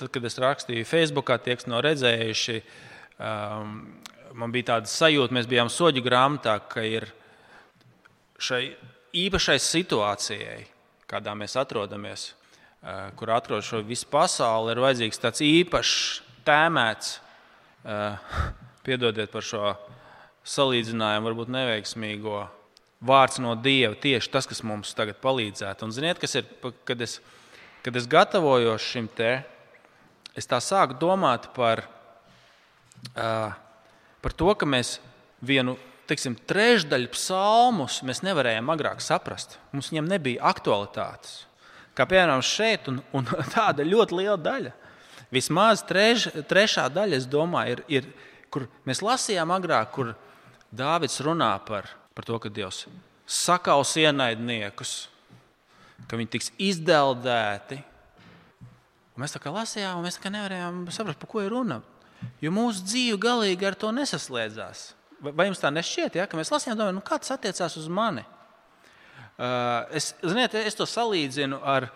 tad, kad es rakstīju Facebookā, tie, kas nav redzējuši, um, man bija tāda sajūta, mēs bijām soļu grāmatā, ka ir šai īpašai situācijai, kādā mēs atrodamies, uh, kur atrodas šo visu pasauli, ir vajadzīgs tāds īpašs, tēmēts, uh, piedodiet par šo salīdzinājumu, varbūt neveiksmīgo vārds no Dieva, tieši tas, kas mums tagad palīdzētu. Un ziniet, kas ir, kad es, kad es gatavojos šim te, es tā sāku domāt par, uh, par to, ka mēs vienu teiksim, trešdaļu psalmus nevarējām agrāk saprast. Mums viņiem nebija aktualitātes. Kā piemēram šeit, un, un tāda ļoti liela daļa. Vismaz treš, trešā daļa, domāju, ir, ir, kur mēs lasījām agrāk, kur Dāvids runā par, par to, ka Dievs sakaus ienaidniekus, ka viņi tiks izdeldēti. Mēs tā kā lasījām, un mēs kā nevarējām saprast, par ko ir runa. Jo mūsu dzīve galīgi ar to nesaslēdzās. Vai jums tā nešķiet, ja? ka mēs lasījām, domājam, nu, kā tas attiecās uz mani? Uh, es, ziniet, es to salīdzinu ar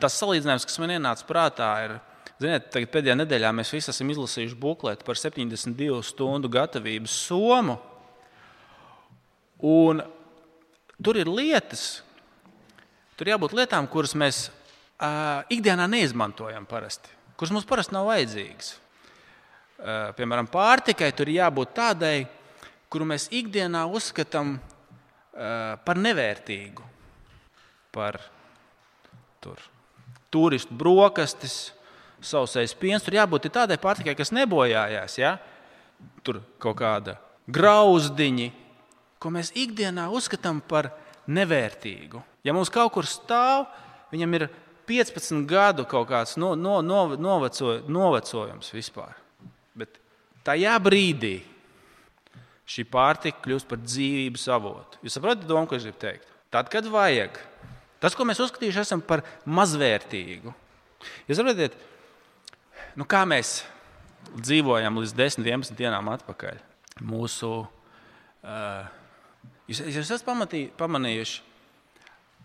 tas salīdzinājums, kas man ienāca prātā. Ir, ziniet, pēdējā nedēļā mēs visi esam izlasījuši bukleti par 72 stundu gatavības somu. Un tur ir lietas, tur jābūt lietām, kuras mēs uh, ikdienā neizmantojam parasti, kuras mums parasti nav vajadzīgas. Eh, piemēram, pārtikai tur jābūt tādai, kuru mēs ikdienā uzskatām eh, par nevērtīgu, par tur, turistu brokastis, sausais piens. Tur jābūt tādai pārtikai, kas nebojājās. Ja? Tur kaut kāda grauzdiņa, ko mēs ikdienā uzskatām par nevērtīgu. Ja mums kaut kur stāv, viņam ir 15 gadu kaut kāds no, no, no, noveco, novecojums vispār. Bet tajā brīdī šī pārtika kļūst par dzīvības avotu. Jūs saprotat, domu, ko es gribu teikt? Tad, kad vajag, tas, ko mēs uzskatījuši esam par mazvērtīgu. Jūs saprotat, nu, kā mēs dzīvojam līdz 10, 11 dienām atpakaļ. Mūsu, uh, jūs, jūs esat pamatī, pamanījuši,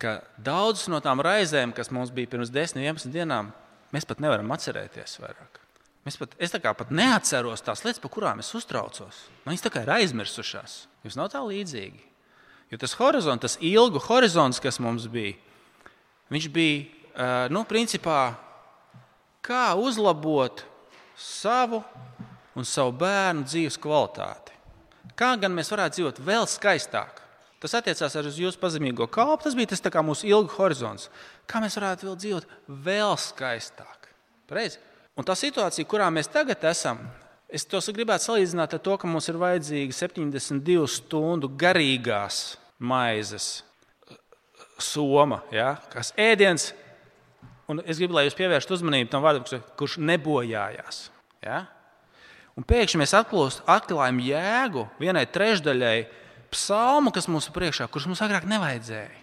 ka daudzas no tām raizēm, kas mums bija pirms 10, 11 dienām, mēs pat nevaram atcerēties vairāk. Mēs pat, es pat neatceros tās lietas, par kurām es uztraucos. Man viņas tā kā ir aizmirsušās. Jūs nav tā līdzīgi. Jo tas horizonts, tas ilgu horizonts, kas mums bija, viņš bija nu, principā, kā uzlabot savu un savu bērnu dzīves kvalitāti. Kā gan mēs varētu dzīvot vēl skaistāk? Tas attiecās arī uz jūsu pazemīgo kalpu. Tas bija tas mūsu ilgu horizonts. Kā mēs varētu vēl dzīvot vēl skaistāk? Pareizi? Un tā situācija, kurā mēs tagad esam, es to gribētu salīdzināt ar to, ka mums ir vajadzīga 72 stundu garīgās maizes soma, ja, kas ēdiens. Un es gribu, lai jūs pievēršat uzmanību tam vārdam, kurš nebojājās. Ja? Un pēkšņi mēs atklājam jēgu vienai trešdaļai psalmu, kas mums ir priekšā, kurš mums agrāk nevajadzēja.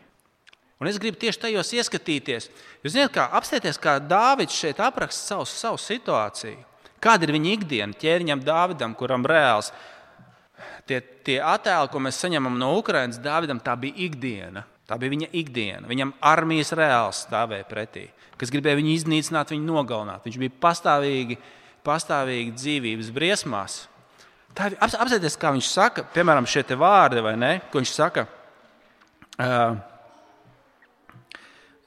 Un es gribu tieši tajos ieskatīties. Jūs zināt, kā apstāties, kā Dārvids šeit apraksta savu, savu situāciju. Kāda ir viņa ikdiena ķēniņam Dāvidam, kuram reāls tie, tie attēli, ko mēs saņemam no Ukrainas, Dāvidam tā bija ikdiena. Tā bija viņa ikdiena. Viņam armijas reāls stāvēja pretī, kas gribēja viņu iznīcināt, viņu nogalināt. Viņš bija pastāvīgi, pastāvīgi dzīvības briesmās. Tā ir apstāties, kā viņš saka, piemēram, šie vārdi, vai ne? Ko viņš saka? Uh,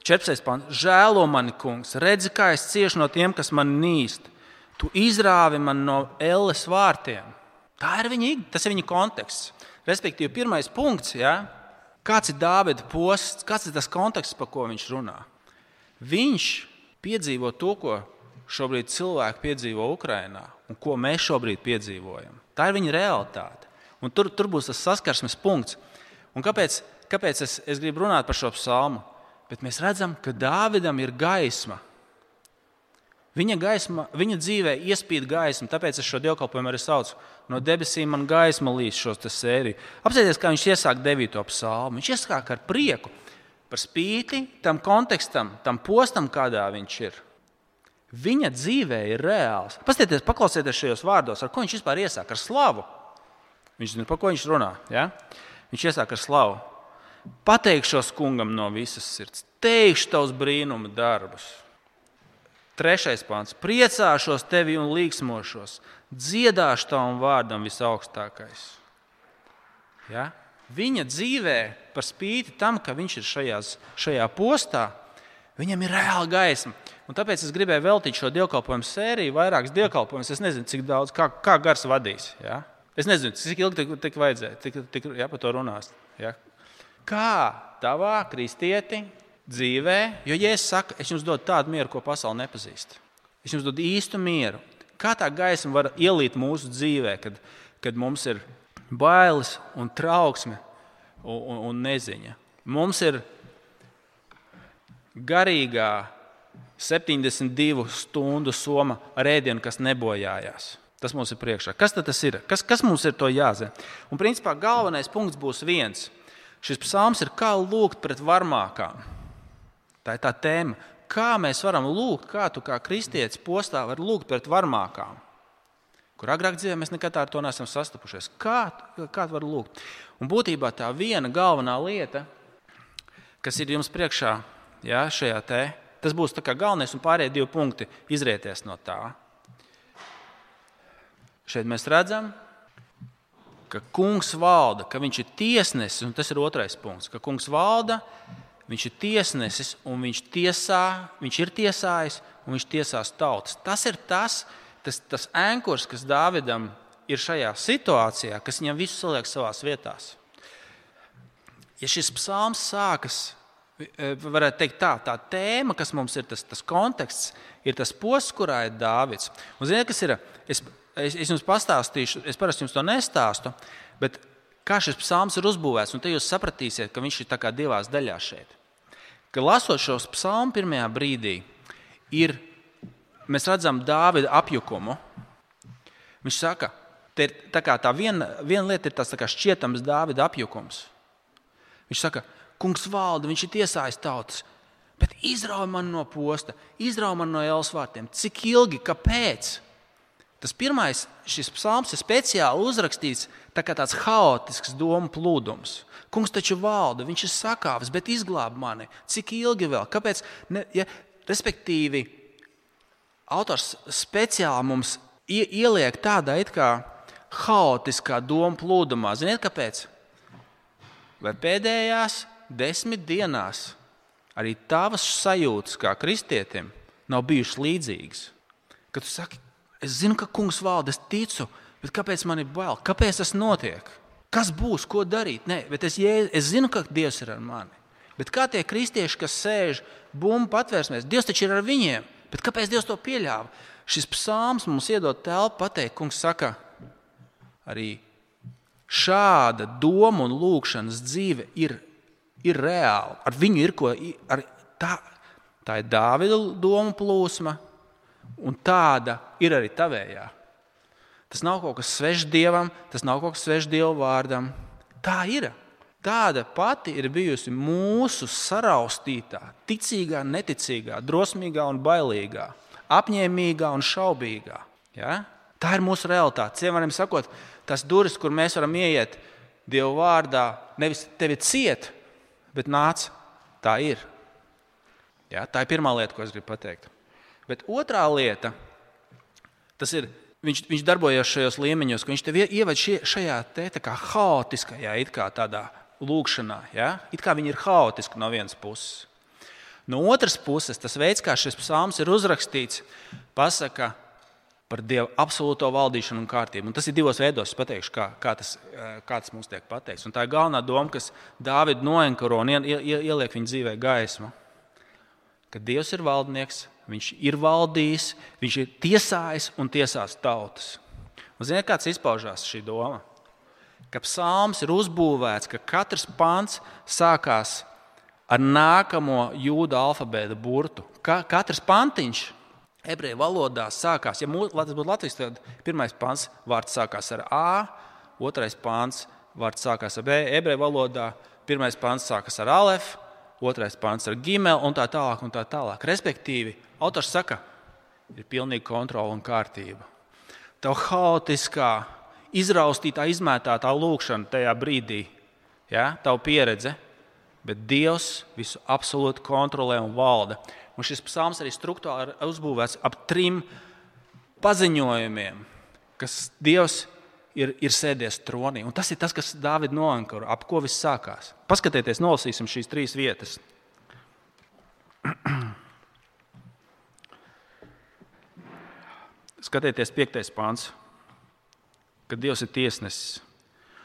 14. pāns. Žēlo mani, kungs, redzi, kā es ciešu no tiem, kas man nīst. Tu izrāvi man no elles vārtiem. Tā ir viņa, tas ir viņa konteksts. Respektīvi, pirmais punkts, ja? kāds ir Dāvida posts, kāds ir tas konteksts, par ko viņš runā. Viņš piedzīvo to, ko šobrīd cilvēki piedzīvo Ukrajinā un ko mēs šobrīd piedzīvojam. Tā ir viņa realitāte. Un tur, tur būs tas saskarsmes punkts. Un kāpēc, kāpēc es, es gribu runāt par šo psalmu? bet mēs redzam, ka Dāvidam ir gaisma. Viņa, gaisma, viņa dzīvē iespīd gaismu, tāpēc es šo dievkalpojumu arī saucu no debesīm, man gaisma līdz šo sēriju. Apsieties, kā viņš iesāk 9. psalmu. Viņš iesāk ar prieku par spīti tam kontekstam, tam postam, kādā viņš ir. Viņa dzīvē ir reāls. Paskatieties, paklausieties šajos vārdos, ar ko viņš vispār iesāk ar slavu. Viņš zina, par ko viņš runā. Ja? Viņš iesāk ar slavu. Pateikšos kungam no visas sirds, teikšu tavus brīnuma darbus. Trešais pāns - priecāšos tevi un līksmošos, dziedāšu tavam vārdam visaugstākais. Ja? Viņa dzīvē, par spīti tam, ka viņš ir šajās, šajā postā, viņam ir reāla gaisma. Un tāpēc es gribēju veltīt šo dievkalpojumu sēriju, vairākas dievkalpojumus. Es nezinu, cik daudz, kā, kā gars vadīs. Ja? Es nezinu, cik ilgi tik, tik vajadzēja, tik, tik, ja, par to runās. Ja? Kā tavā kristieti dzīvē, jo Jēzus saka, es jums dodu tādu mieru, ko pasaule nepazīst. Es jums dodu īstu mieru. Kā tā gaisma var ielīt mūsu dzīvē, kad, kad mums ir bailes un trauksme un, un, un neziņa? Mums ir garīgā 72 stundu soma ar ēdienu, kas nebojājās. Tas mums ir priekšā. Kas tas ir? Kas, kas mums ir to jāzina? Un principā galvenais punkts būs viens. Šis psalms ir kā lūgt pret varmākām. Tā ir tā tēma. Kā mēs varam lūgt, kā tu kā kristietis postā vari lūgt pret varmākām, kur agrāk dzīvē mēs nekad ar to neesam sastapušies. Kā, kā tu vari lūgt? Un būtībā tā viena galvenā lieta, kas ir jums priekšā, jā, šajā te, tas būs galvenais, un pārējie divi punkti izrieties no tā. Šeit mēs redzam, ka kungs valda, ka viņš ir tiesnesis, un tas ir otrais punkts, ka kungs valda Viņš ir tiesnesis un viņš tiesā, viņš ir tiesājis un viņš tiesās tautas. Tas ir tas, tas, tas ankurs, kas Dāvidam ir šajā situācijā, kas viņam visu saliek savā vietā. Ja šis psalms sākas, varētu teikt, tā, tā tēma, kas mums ir tas, tas konteksts, ir tas posms, kurā ir Dāvids. Un, ziniet, kas ir? Es, es, es jums pastāstīšu, es parasti jums to nestāstu, bet kā šis psalms ir uzbūvēts, un tad jūs sapratīsiet, ka viņš ir divās daļās šeit. Kad lasot šo psalmu pirmajā brīdī, ir, mēs redzam Dāvida apjukumu. Viņš saka, tā, tā, tā viena, viena lieta ir tas šķietams Dāvida apjukums. Viņš saka, kungs valda, viņš ir tiesājis tautas, bet izrauj man no posta, izrauj man no Elsvārtiem. Cik ilgi, kāpēc? Tas pirmais, šis psalms ir speciāli uzrakstīts tā kā tāds haotisks domu plūdums. Kungs taču valda, viņš ir sakāvis, bet izglāb mani. Cik ilgi vēl? Kāpēc? Ne, ja, respektīvi, autors speciāli mums ieliek tādā it kā haotiskā domu plūdumā. Ziniet, kāpēc? Vai pēdējās desmit dienās arī tavas sajūtas kā kristietim nav bijušas līdzīgas? Kad tu saki, Es zinu, ka kungs valda, es ticu, bet kāpēc man ir bail? Kāpēc tas notiek? Kas būs, ko darīt? Nē, bet es, es zinu, ka Dievs ir ar mani. Bet kā tie kristieši, kas sēž bumbu patvērsmēs, Dievs taču ir ar viņiem. Bet kāpēc Dievs to pieļāva? Šis psalms mums iedod telpu pateikt, kungs saka, arī šāda doma un lūkšanas dzīve ir, ir reāla. Ar viņu ir ko, ar, tā, tā ir Dāvida doma plūsma, Un tāda ir arī tavējā. Tas nav kaut kas svešs dievam, tas nav kaut kas svešs dievu vārdam. Tā ir. Tāda pati ir bijusi mūsu saraustītā, ticīgā, neticīgā, drosmīgā un bailīgā, apņēmīgā un šaubīgā. Ja? Tā ir mūsu realitāte. Ciemēram sakot, tas durvis, kur mēs varam ieiet Dieva vārdā, nevis tevi ciet, bet nāc, tā ir. Ja? Tā ir pirmā lieta, ko es gribu pateikt. Bet otrā lieta, tas ir, viņš, viņš darbojas šajos līmeņos, ka viņš tev ievada šajā te, kā haotiskajā, it kā tādā lūkšanā. Ja? It kā viņi ir haotiski no vienas puses. No otras puses, tas veids, kā šis psalms ir uzrakstīts, pasaka par Dieva absolūto valdīšanu un kārtību. Un tas ir divos veidos, es pateikšu, kā, kā, tas, kā tas mums tiek pateikts. Un tā ir galvenā doma, kas Dāvidu noenkaro un ieliek viņa dzīvē gaismu. Ka Dievs ir valdnieks, Viņš ir valdījis, viņš ir tiesājis un tiesās tautas. Un ziniet, kāds izpaužās šī doma? Ka psalms ir uzbūvēts, ka katrs pants sākās ar nākamo jūda alfabēta burtu. Ka, katrs pantiņš ebreju valodā sākās, ja mūs, tas būtu latviešu, tad pirmais pants vārds sākās ar A, otrais pants vārds sākās ar B, ebreju valodā pirmais pants sākās ar Alef, otrais pants ar Gimelu un tā tālāk. Un tā tālāk. Respektīvi, Autors saka, ir pilnīga kontrola un kārtība. Tev haotiskā, izraustītā, izmētātā lūkšana tajā brīdī, ja, tava pieredze, bet Dievs visu absolūti kontrolē un valda. Un šis psalms arī struktūrāli uzbūvēts ap trim paziņojumiem, kas Dievs ir, ir sēdies tronī. Un tas ir tas, kas Dāvida noankaro, ap ko viss sākās. Paskatieties, nolasīsim šīs trīs vietas. Skatieties, piektais pāns, kad Dievs ir tiesnesis.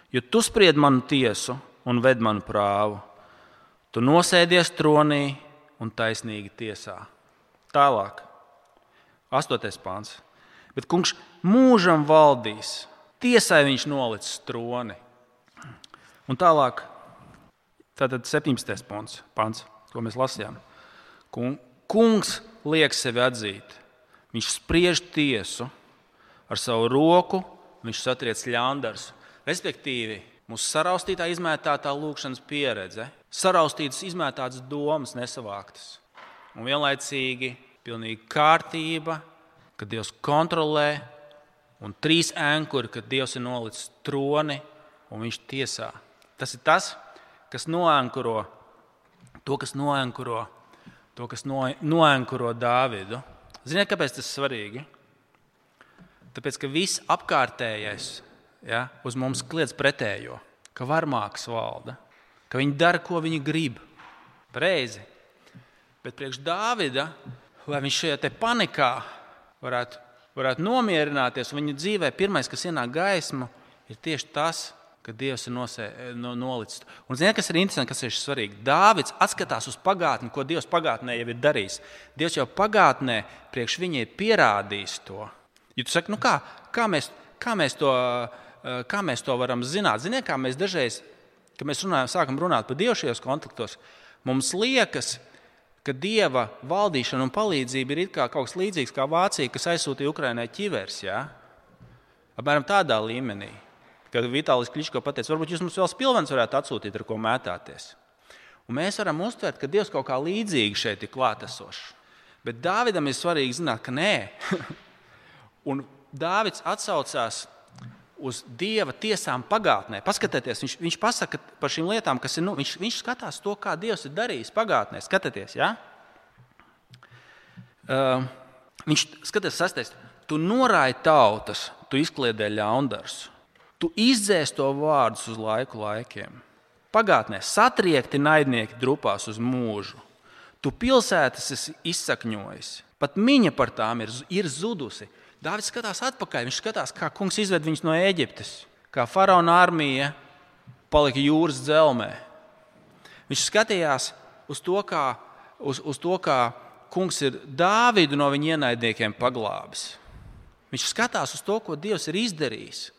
Jo tu spried manu tiesu un ved manu prāvu, tu nosēdies tronī un taisnīgi tiesā. Tālāk, astotais pāns. Bet kungs mūžam valdīs, tiesai viņš nolicis troni. Un tālāk, tātad 17. pants, pants ko mēs lasījām. Kungs liek sevi atzīt. Viņš spriež tiesu ar savu roku, viņš satriec ļaundarus. Respektīvi, mūsu saraustītā, izmētātā lūkšanas pieredze, saraustītas, izmētātas domas, nesavāktas. Un vienlaicīgi pilnīga kārtība, kad Dievs kontrolē, un trīs ankuri, kad Dievs ir nolicis troni un viņš tiesā. Tas ir tas, kas noankuro to, kas noankuro, to, kas no, noankuro Dāvidu. Ziniet, kāpēc tas ir svarīgi? Tāpēc, ka viss apkārtējais ja, uz mums kliedz pretējo, ka varmāks valda, ka viņi dara, ko viņi grib. Reizi. Bet priekš Dāvida, lai viņš šajā panikā varētu, varētu nomierināties, viņa dzīvē pirmais, kas ienāk gaismu, ir tieši tas, ka Dievs ir nosē, no, nolicis. Un ziniet, kas ir interesanti, kas ir svarīgi? Dāvids atskatās uz pagātni, ko Dievs pagātnē jau ir darījis. Dievs jau pagātnē priekš viņa ir pierādījis to. Ja tu saki, nu kā, kā, mēs, kā, mēs to, eh, kā mēs to varam zināt? Ziniet, kā mēs dažreiz, kad mēs runājam, sākam runāt par Dievu šajos konfliktos, mums liekas, ka Dieva valdīšana un palīdzība ir kā kaut kas līdzīgs kā Vācija, kas aizsūtīja Ukraiņai ķivers. Ja? Apmēram tādā līmenī. Kad Vitālijs Kliško pateica, varbūt jūs mums vēl spilvens varētu atsūtīt, ar ko mētāties. Un mēs varam uztvert, ka Dievs kaut kā līdzīgi šeit ir klātesošs. Bet Dāvidam ir svarīgi zināt, ka nē. un Dāvids atsaucās uz Dieva tiesām pagātnē. Paskatieties, viņš, viņš pasaka par šīm lietām, kas ir. Nu, viņš, viņš skatās to, kā Dievs ir darījis pagātnē. Skatieties, ja? uh, viņš skatās, sastais, tu norāji tautas, tu izkliedē ļaundarus. Tu izdzēsi to vārdus uz laiku laikiem. Pagātnē satriekti naidnieki drupās uz mūžu. Tu pilsētas esi izsakņojis, pat viņa par tām ir, ir zudusi. Dāvids skatās atpakaļ, viņš skatās, kā kungs izved viņus no Eģiptes, kā faraona armija palika jūras dzelzmē. Viņš skatījās uz to, kā, uz, uz to, kā kungs ir Dāvidu no viņa ienaidniekiem paglābis. Viņš skatās uz to, ko Dievs ir izdarījis.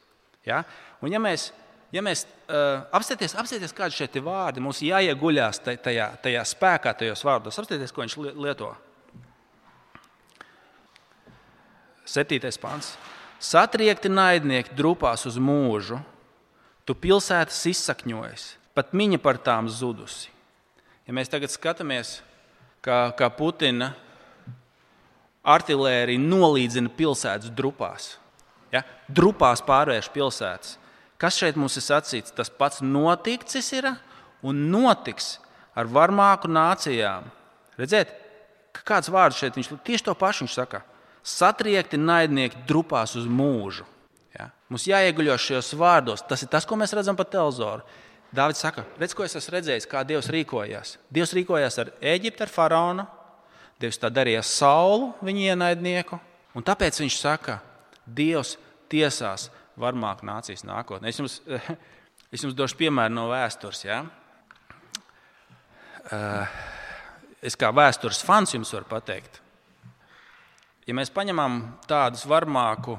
Ja? Un ja mēs, ja mēs uh, apstāties, apstāties kādi šeit ir vārdi, mums jāieguļās tajā, tajā spēkā, tajos vārdos. Apstāties, ko viņš lieto. Septītais pāns. Satriekti naidnieki drupās uz mūžu, tu pilsētas izsakņojas, pat viņa par tām zudusi. Ja mēs tagad skatāmies, kā, kā Putina artērija nolīdzina pilsētas drupās, Ja? Drupās pārvērš pilsētas. Kas šeit mums ir sacīts? Tas pats noticis ir un notiks ar varmāku nācijām. Redziet, kāds vārds šeit viņš tieši to pašu viņš saka. Satriekti naidnieki drupās uz mūžu. Ja? Mums jāieguļo šajos vārdos. Tas ir tas, ko mēs redzam pa televizoru. Dāvids saka, redz, ko es esmu redzējis, kā Dievs rīkojās. Dievs rīkojās ar Eģiptu, ar faraonu. Dievs tā darīja Saulu, viņa ienaidnieku. Un tāpēc viņš saka, Dievs tiesās varmāk nācijas nākotnē. Es jums, es jums došu piemēru no vēstures. Ja? Eh, es kā vēstures fans jums varu pateikt, ja mēs paņemam tādus varmāku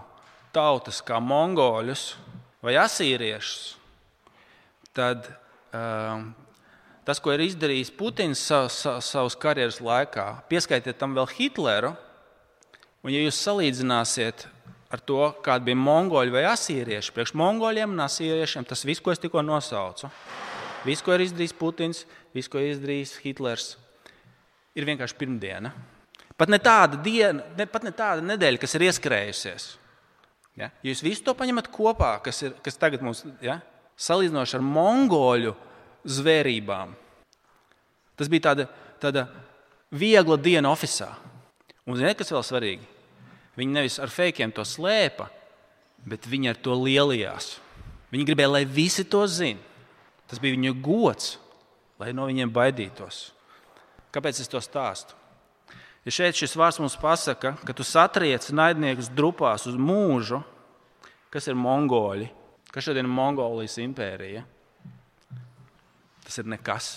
tautas kā mongoļus vai asīriešus, tad uh, tas, ko ir izdarījis Putins savas, savas karjeras laikā, pieskaitiet tam vēl Hitleru, un ja jūs salīdzināsiet ar to, kāda bija mongoļi vai asīrieši. Priekš mongoļiem un asīriešiem tas viss, ko es tikko nosaucu, viss, ko ir izdarījis Putins, viss, ko ir izdarījis Hitlers, ir vienkārši pirmdiena. Pat ne tāda diena, ne, pat ne tāda nedēļa, kas ir ieskrējusies. Ja? Jūs visu to paņemat kopā, kas, ir, kas tagad mums ja? salīdzinoši ar mongoļu zvērībām. Tas bija tāda, tāda viegla diena oficiālā. Un ziniet, kas vēl svarīgi? Viņi nevis ar feikiem to slēpa, bet viņi ar to lielījās. Viņi gribēja, lai visi to zinātu. Tas bija viņu gods, lai no viņiem baidītos. Kāpēc es to stāstu? Ja šeit šis vārds mums pasaka, ka tu satriec naidniekus drupās uz mūžu, kas ir mongoļi, kas šodien ir Mongolijas impērija, tas ir nekas.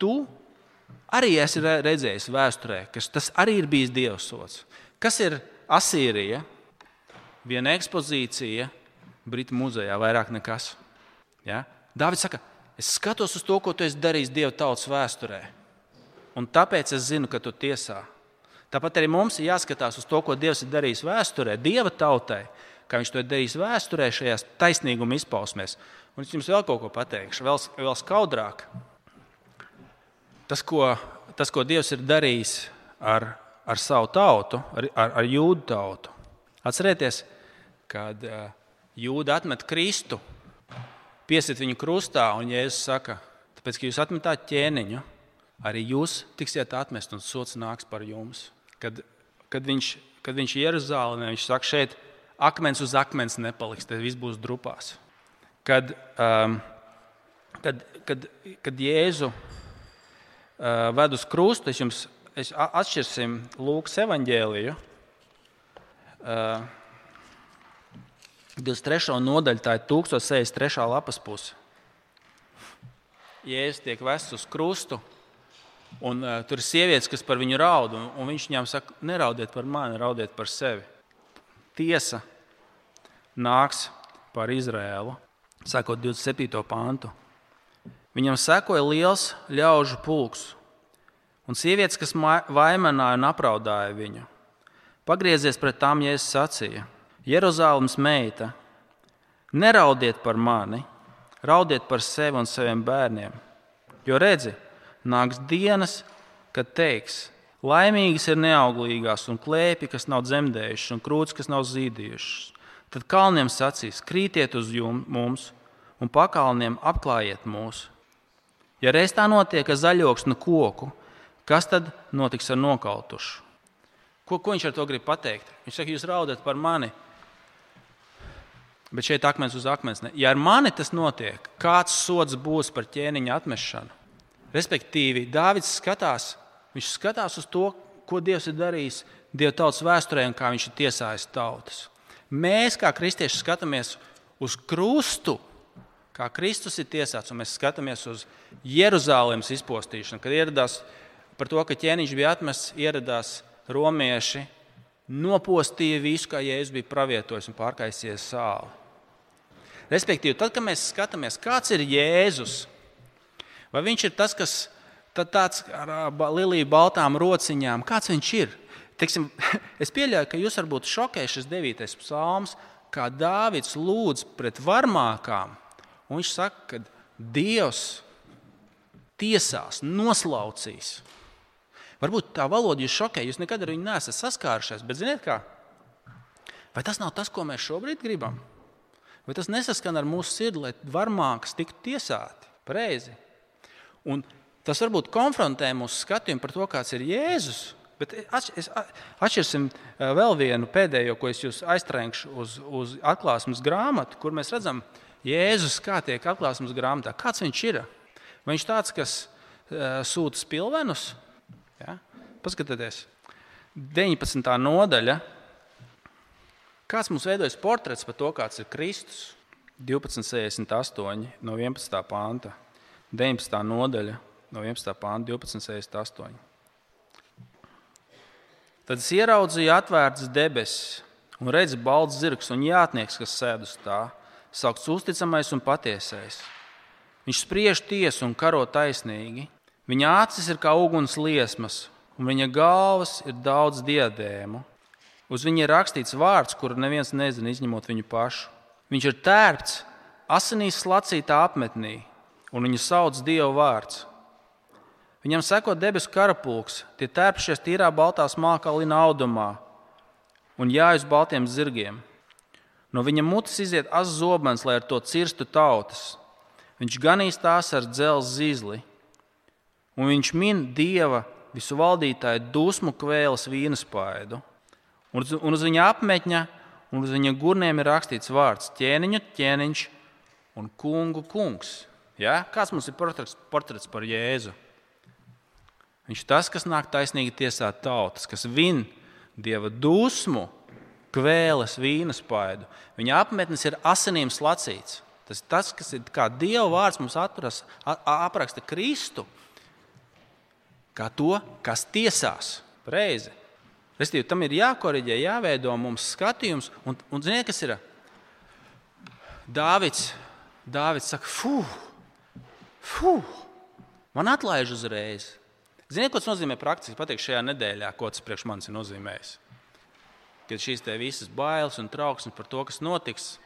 Tu arī esi redzējis vēsturē, ka tas arī ir bijis Dieva sots. Kas ir Asīrija? Viena ekspozīcija Britu muzejā, vairāk nekas. Ja? Dāvids saka, es skatos uz to, ko tu esi darījis Dieva tautas vēsturē, un tāpēc es zinu, ka tu tiesā. Tāpat arī mums ir jāskatās uz to, ko Dievs ir darījis vēsturē, Dieva tautai, kā Viņš to ir darījis vēsturē, šajās taisnīguma izpausmēs. Un es jums vēl kaut ko pateikšu, vēl, vēl skaudrāk. Tas, ko, tas, ko Dievs ir darījis ar, ar savu tautu, ar, ar, ar jūdu tautu. Atcerieties, kad uh, jūda atmet Kristu, piesit viņu krustā, un Jēzus saka, tāpēc, ka jūs atmetāt ķēniņu, arī jūs tiksiet atmest, un sots nāks par jums. Kad, kad viņš, kad viņš ir Jeruzalemē, viņš saka, šeit akmens uz akmens nepaliks, tad viss būs drupās. Kad, um, kad, kad, kad Jēzu uh, ved uz krustu, es jums es atšķirsim Lūkas evanģēliju. Uh, 23. nodaļa, tā ir 1063. lapas puse. Jēzus tiek vests uz krustu, un uh, tur ir sievietes, kas par viņu raud. Un, un viņš viņām saka, neraudiet par mani, raudiet par sevi. Tiesa nāks par Izrēlu, sakot 27. pāntu. Viņam sekoja liels ļaužu pulks, un sievietes, kas vainoja un apraudāja viņu. Pagriezies pret tām, ja es sacīju Jeruzalemes meita, neraudiet par mani, raudiet par sevi un saviem bērniem. Jo redzi, nāks dienas, kad teiks, laimīgas ir neauglīgās un klēpjas, kas nav dzemdējušas, un krūtis, kas nav zīdījušas. Tad kalniem sacīs, krītiet uz jums, mums, un pakalniem apklājiet mūs. Ja reiz tā notiek ar zaļoksnu koku, kas tad notiks ar nokautušu? Ko, ko viņš ar to grib pateikt? Viņš saka, jūs raudat par mani, Bet šeit akmens uz akmens. Ne. Ja ar mani tas notiek, kāds sods būs par ķēniņa atmešanu? Respektīvi, Dārvids skatās, viņš skatās uz to, ko Dievs ir darījis Dieva tautas vēsturē un kā viņš ir tiesājis tautas. Mēs, kā kristieši, skatāmies uz krustu, kā Kristus ir tiesāts, un mēs skatāmies uz Jeruzalemes izpostīšanu. Kad ieradās par to, ka ķēniņš bija atmests, ieradās romieši, nopostīja visu, kā Jēzus bija pravietojis un pārkaisies sāli. Respektīvi, tad, kad mēs skatāmies, kāds ir Jēzus, vai viņš ir tas, kas tāds ar liliju baltām rociņām, kāds viņš ir? Teiksim, es pieļauju, ka jūs varbūt šokējuši šis devītais psalms, kā Dāvids lūdz pret varmākām. Viņš saka, ka Dievs tiesās, noslaucīs. Varbūt tā valoda jūs šokē, jūs nekad ar viņu neesat saskārušies, bet ziniet kā? Vai tas nav tas, ko mēs šobrīd gribam? Vai tas nesaskan ar mūsu sirdi, lai varmākas tiktu tiesāti pareizi? Un tas varbūt konfrontē mūsu skatījumu par to, kāds ir Jēzus. Bet es atšķirsim vēl vienu pēdējo, ko es jūs aiztrēkšu uz, uz atklāsmes grāmatu, kur mēs redzam, Jēzus kā tiek atklāsmes grāmatā. Kāds viņš ir? Viņš tāds, kas sūta spilvenus? Ja? Paskatieties, 19. nodaļa Kāds mums veidojas portrets par to, kāds ir Kristus? 1268 no 11. panta, 19. nodaļa no 11. panta, 1268. Tad es ieraudzīju atvērtas debesis un redzu balts zirgs un jātnieks, kas sēž uz tā, saukts uzticamais un patiesais. Viņš spriež tiesu un karo taisnīgi. Viņa acis ir kā uguns liesmas, un viņa galvas ir daudz diadēmu. Uz viņa ir rakstīts vārds, kuru neviens nezina, izņemot viņu pašu. Viņš ir tērpts asinīs slacītā apmetnī, un viņu sauc Dieva vārds. Viņam seko debesu karapulks, tie tērpšies tīrā baltā smākalina audumā un jāj uz baltiem zirgiem. No viņa mutes iziet az zobens, lai ar to cirstu tautas. Viņš ganīs tās ar dzelzceļa zīzli, un viņš min Dieva visu valdītāju dusmu kvēles vīna spaidu. Un, un uz viņa apmetņa un uz viņa gurniem ir rakstīts vārds ķēniņu ķēniņš un kungu kungs. Ja? Kāds mums ir portrets, portrets par Jēzu? Viņš ir tas, kas nāk taisnīgi tiesāt tautas, kas vin dieva dusmu, kvēles vīna spaidu. Viņa apmetnis ir asinīm slacīts. Tas ir tas, kas ir kā Dieva vārds mums atras, apraksta Kristu, kā to, kas tiesās. Reizi. Restīvi, tam ir jākoriģē, jāveido mums skatījums. Un, un ziniet, kas ir? Dāvids, Dāvids saka, fuh, fuh, man atlaiž uzreiz. Ziniet, ko tas nozīmē praktiski? Pateikt šajā nedēļā, ko tas priekš manis ir nozīmējis. Kad šīs visas bailes un trauksmes par to, kas notiks,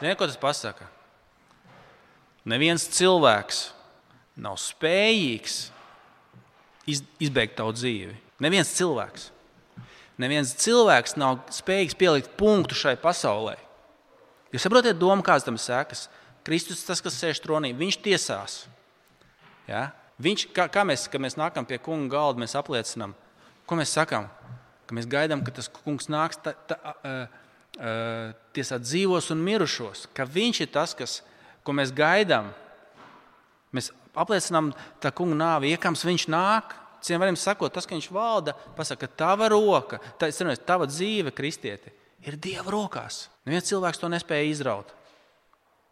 ziniet, ko tas pasaka? Neviens cilvēks nav spējīgs izbeigt tavu dzīvi. Neviens cilvēks. Neviens cilvēks nav spējīgs pielikt punktu šai pasaulē. Jūs saprotat, doma, kādas tam sekas? Kristus, tas, kas sēž tronī, viņš tiesās. Ja? Viņš, kā, kā mēs, kad mēs nākam pie kunga galda, mēs apliecinām, ko mēs sakām? Ka mēs gaidām, ka tas kungs nāks ta, ta, uh, uh, tiesāt dzīvos un mirušos. Ka viņš ir tas, kas, ko mēs gaidām. Mēs apliecinām tā kunga nāvi, iekams viņš nāk. Citiem vārdiem sakot, tas, ka viņš valda, pasaka, ka tava roka, tā, nezinu, tava dzīve, kristieti, ir Dieva rokās. Neviens cilvēks to nespēja izraut.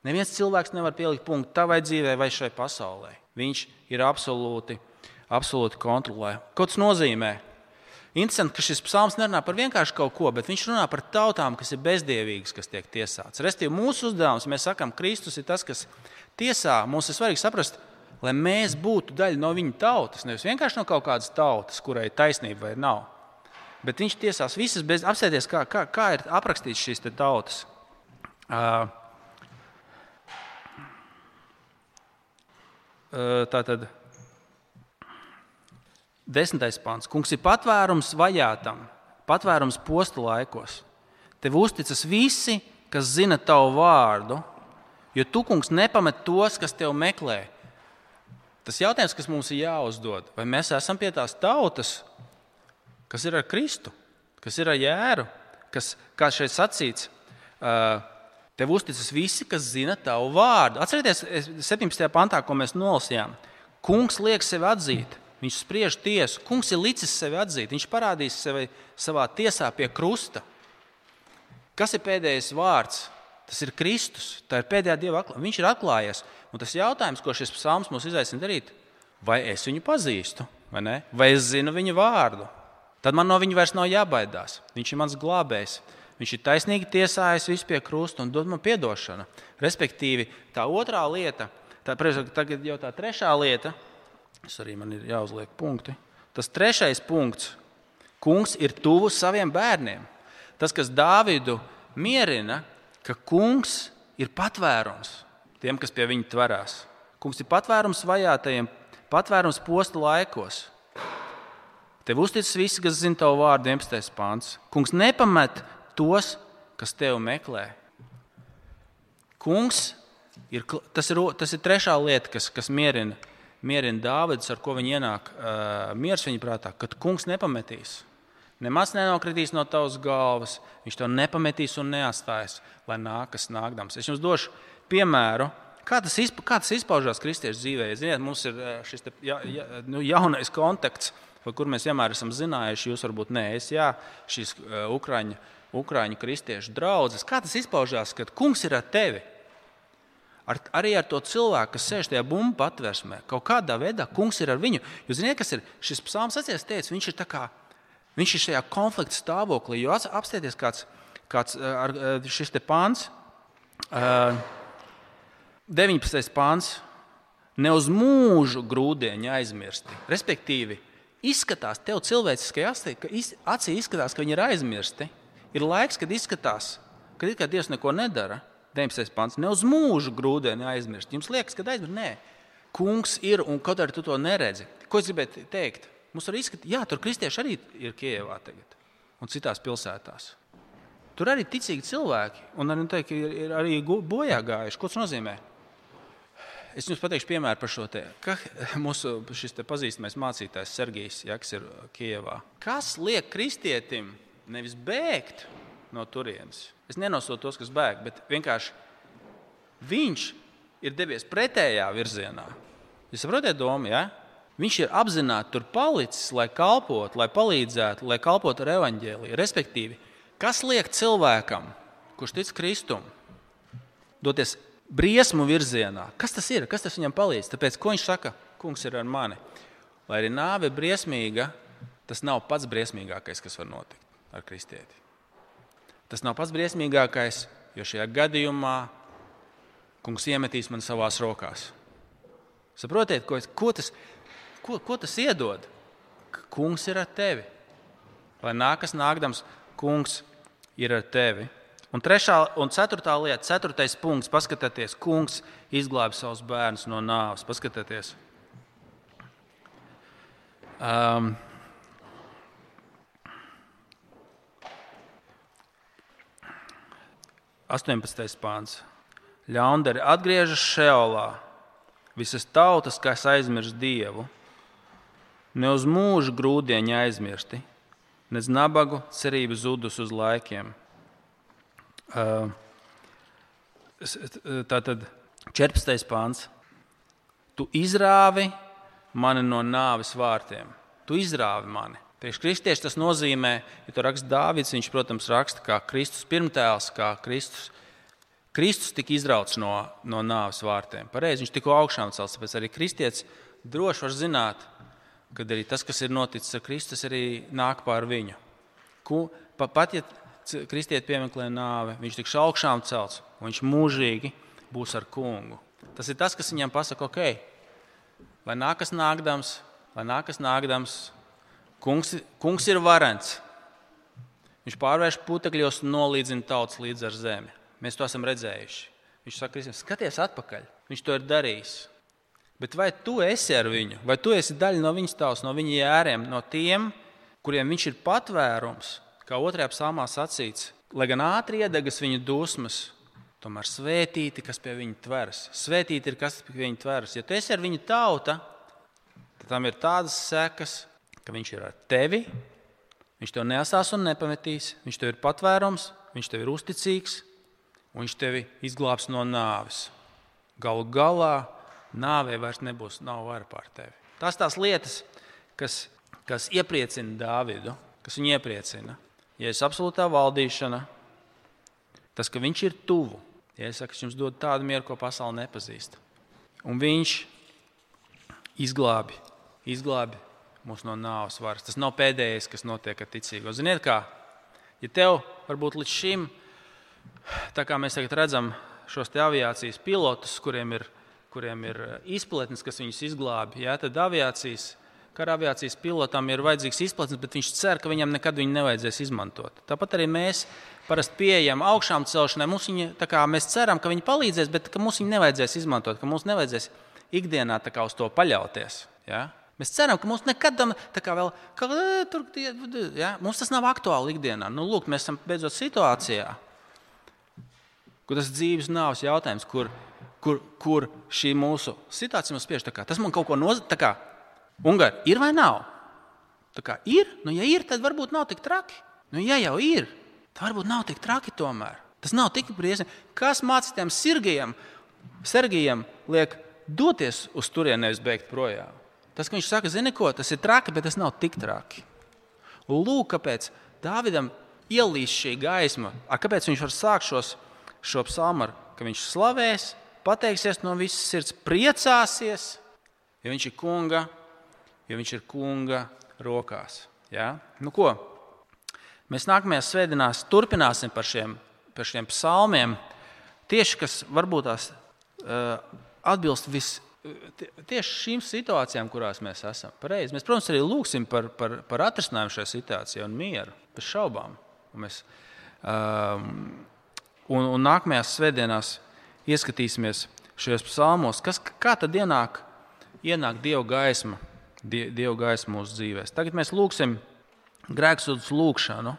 Neviens cilvēks nevar pielikt punktu tavai dzīvei vai šai pasaulē. Viņš ir absolūti, absolūti kontrolē. Ko tas nozīmē? Interesanti, ka šis psalms nerunā par vienkārši kaut ko, bet viņš runā par tautām, kas ir bezdievīgas, kas tiek tiesātas. Restīvi, mūsu uzdevums, mēs sakām, Kristus ir tas, kas tiesā. Mums ir svarīgi saprast, lai mēs būtu daļa no viņa tautas. Nevis vienkārši no kaut kādas tautas, kurai ir taisnība vai nav. Bet viņš tiesās visas bez apsēties, kā, kā, kā ir aprakstīts šīs tautas. Uh, tā tad desmitais pāns. Kungs ir patvērums vajātam, patvērums postu laikos. Tev uzticas visi, kas zina tavu vārdu, jo tu, kungs, nepamet tos, kas tev meklē. Tas jautājums, kas mums ir jāuzdod, vai mēs esam pie tās tautas, kas ir ar Kristu, kas ir ar jēru, kas, kā šeit sacīts, tev uzticas visi, kas zina tavu vārdu. Atcerieties, 17. pantā, ko mēs nolasījām. Kungs liek sevi atzīt, viņš spriež tiesu. Kungs ir licis sevi atzīt, viņš parādīs sevi savā tiesā pie krusta. Kas ir pēdējais vārds? Tas ir Kristus, tā ir pēdējā dieva atklāsme. Viņš ir atklājies. Un tas jautājums, ko šis psalms mums izaicina darīt, vai es viņu pazīstu, vai, ne? vai es zinu viņa vārdu, tad man no viņa vairs nav jābaidās. Viņš ir mans glābējs. Viņš ir taisnīgi tiesājis visu pie krusta un dod man atdošanu. Respektīvi, tā otrā lieta, tā, tagad jau tā trešā lieta, tas arī man ir jāuzliek punkti. Tas trešais punkts. Kungs ir tuvu saviem bērniem. Tas, kas Dāvidu mierina, ka kungs ir patvērums tiem, kas pie viņa tverās. Kungs ir patvērums vajātajiem, patvērums posta laikos. Tev uzticas visi, kas zina tavu vārdu, 11. pāns. Kungs nepamet tos, kas tevi meklē. Kungs ir tas, ir, tas ir trešā lieta, kas, kas mierina, mierina Dāvidus, ar ko viņi ienāk uh, miers viņa prātā, kad kungs nepametīs. Nemaz nenokritīs no tavas galvas, viņš to nepametīs un neatstās, lai nākas nākdams. Es jums došu piemēru, kā tas, izpa, kā tas izpaužās kristiešu dzīvē. Ziniet, mums ir šis te, ja, ja, nu, jaunais konteksts, par kur mēs vienmēr esam zinājuši. Jūs varbūt ne, es, jā, šīs uh, Ukraiņu, Ukraiņu kristiešu draugas. Kā tas izpaužās, kad kungs ir ar tevi? Ar, arī ar to cilvēku, kas sēž tajā bumbu patvērsmē, kaut kādā veidā kungs ir ar viņu. Jūs zināt, kas ir šis psalms, atcerieties, teica, viņš ir kā Viņš ir šajā konflikta stāvoklī, jo apstieties, kāds, kāds ar, šis pāns, 19. pāns, ne uz mūžu grūdienu aizmirsti. Respektīvi, izskatās, tev cilvēciskajā acī izskatās, ka viņi ir aizmirsti. Ir laiks, kad izskatās, ka it kā Dievs neko nedara. 19. pāns, ne uz mūžu grūdienu aizmirst. Jums liekas, ka aizmirst? Nē, kungs ir un kaut arī tu to neredzi. Ko es gribēju teikt? Mums var izskatīt, ka tur kristieši arī ir Kievā tagad un citās pilsētās. Tur arī ir ticīgi cilvēki, un arī, teikt, ir, ir arī bojā gājuši. Ko tas nozīmē? Es jums pateikšu piemēru par šo te. Ka, mūsu pazīstamais mācītājs Sergijs, ja, kas ir Kijevā. Kas liek kristietim nevis bēgt no turienes? Es nenosodu tos, kas bēg, bet vienkārši viņš ir devies pretējā virzienā. Jūs saprotat domu? Ja? Viņš ir apzināti tur palicis, lai kalpotu, lai palīdzētu, lai kalpotu ar evaņģēliju. Respektīvi, kas liek cilvēkam, kurš tic Kristum, doties briesmu virzienā? Kas tas ir? Kas tas viņam palīdz? Tāpēc, ko viņš saka, kungs ir ar mani? Lai arī nāve ir briesmīga, tas nav pats briesmīgākais, kas var notikt ar kristieti. Tas nav pats briesmīgākais, jo šajā gadījumā kungs iemetīs man savās rokās. Saprotiet, ko, ko tas? Ko, ko tas iedod? Kungs ir ar tevi. Lai nākas nākdams, kungs ir ar tevi. Un trešā un ceturtā lieta, ceturtais punkts, paskatieties, kungs izglāba savus bērnus no nāves. Paskatieties. Um, Astoņpadsmitais pāns. Ļaundari atgriežas Šeolā. Visas tautas, kas aizmirst Dievu, ne uz mūžu grūdienu aizmirsti, nec nabagu cerību zudus uz laikiem. Tātad 14. pāns. Tu izrāvi mani no nāves vārtiem. Tu izrāvi mani. Priekš kristieši tas nozīmē, ja tur raksta Dāvids, viņš, protams, raksta kā Kristus pirmtēls, kā Kristus. Kristus tika izrauts no, no nāves vārtiem. Pareizi, viņš tikko augšām celts, tāpēc arī kristietis droši var zināt, kad arī tas, kas ir noticis ar Kristus, arī nāk pār viņu. Pa, pat ja kristieti piemeklē nāvi, viņš tiks augšām celts, un viņš mūžīgi būs ar kungu. Tas ir tas, kas viņam pasaka, ok, lai nākas nākdams, lai nākas nākdams, kungs, kungs ir varants. Viņš pārvērš putekļos un nolīdzina tautas līdz ar zemi. Mēs to esam redzējuši. Viņš saka, skaties atpakaļ. Viņš to ir darījis. Bet vai tu esi ar viņu, vai tu esi daļa no viņas tautas, no viņa jēriem, no tiem, kuriem viņš ir patvērums, kā otrajā psalmā sacīts, lai gan ātri iedegas viņa dusmas, tomēr svētīti, kas pie viņa tveras. Svētīti ir, kas pie viņa tveras. Ja tu esi ar viņa tauta, tad tam ir tādas sekas, ka viņš ir ar tevi, viņš tev nesās un nepametīs, viņš tev ir patvērums, viņš tev ir uzticīgs un viņš tevi izglābs no nāves. Galu galā nāvē vairs nebūs vara pār tevi. Tas tās lietas, kas, kas iepriecina Dāvidu, kas viņu iepriecina. Ja es absolūtā valdīšana, tas, ka viņš ir tuvu, ja es saku, jums dod tādu mieru, ko pasaule nepazīst. Un viņš izglābi, izglābi mūs no nāves varas. Tas nav pēdējais, kas notiek ar ticīgo. Ziniet, kā? Ja tev varbūt līdz šim, tā kā mēs tagad redzam šos aviācijas pilotus, kuriem ir kuriem ir eh, izplatnes, kas viņus izglābi. Jā, tad aviācijas, kara aviācijas pilotam ir vajadzīgs izplatnes, bet viņš cer, ka viņam nekad viņu nevajadzēs izmantot. Tāpat arī mēs parasti pieejam augšām celšanai. Viņi, kā, mēs ceram, ka viņi palīdzēs, bet ka mums viņi nevajadzēs izmantot, ka mums nevajadzēs ikdienā uz to paļauties. Ja? Mēs ceram, ka mums nekad kā vēl, ka, tur, ja? mums tas nav aktuāli ikdienā. Nu, lūk, mēs esam beidzot situācijā, kur tas dzīves nāves jautājums, kur kur, kur šī mūsu situācija mums spiež. Tas man kaut ko nozīmē. Ungāri ir vai nav? Kā ir, nu, ja ir, tad varbūt nav tik traki. Nu, ja jau ir, tad varbūt nav tik traki tomēr. Tas nav tik briesmīgi. Kas mācītājiem Sergejam, Sergejam liek doties uz turieni, nevis beigt projām? Tas, ka viņš saka, zini ko, tas ir traki, bet tas nav tik traki. Lūk, kāpēc Dāvidam ielīst šī gaisma, ar kāpēc viņš var sākt šos, šo psalmu, ka viņš slavēs, pateiksies no visas sirds, priecāsies, ja viņš ir kunga, ja viņš ir kunga rokās. Ja? Nu, ko? Mēs nākamajās svētdienās turpināsim par šiem, par šiem psalmiem, tieši kas varbūt tās uh, atbilst vis, tieši šīm situācijām, kurās mēs esam. Pareizi. Mēs, protams, arī lūgsim par, par, par atrisinājumu šajā situācijā un mieru, bez šaubām. Un, mēs, um, un, un nākamajās svētdienās ieskatīsimies šajos psalmos, kas, tad ienāk, ienāk Dieva gaisma, die, Dieva gaisma mūsu dzīvēm. Tagad mēs lūgsim grēksūdas lūgšanu,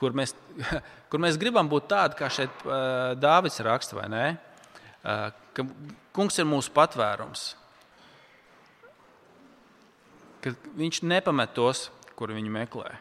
kur mēs, kur mēs gribam būt tādi, kā šeit uh, Dāvids raksta, vai ne? Ka kungs ir mūsu patvērums, ka viņš nepamet tos, kur viņi meklē.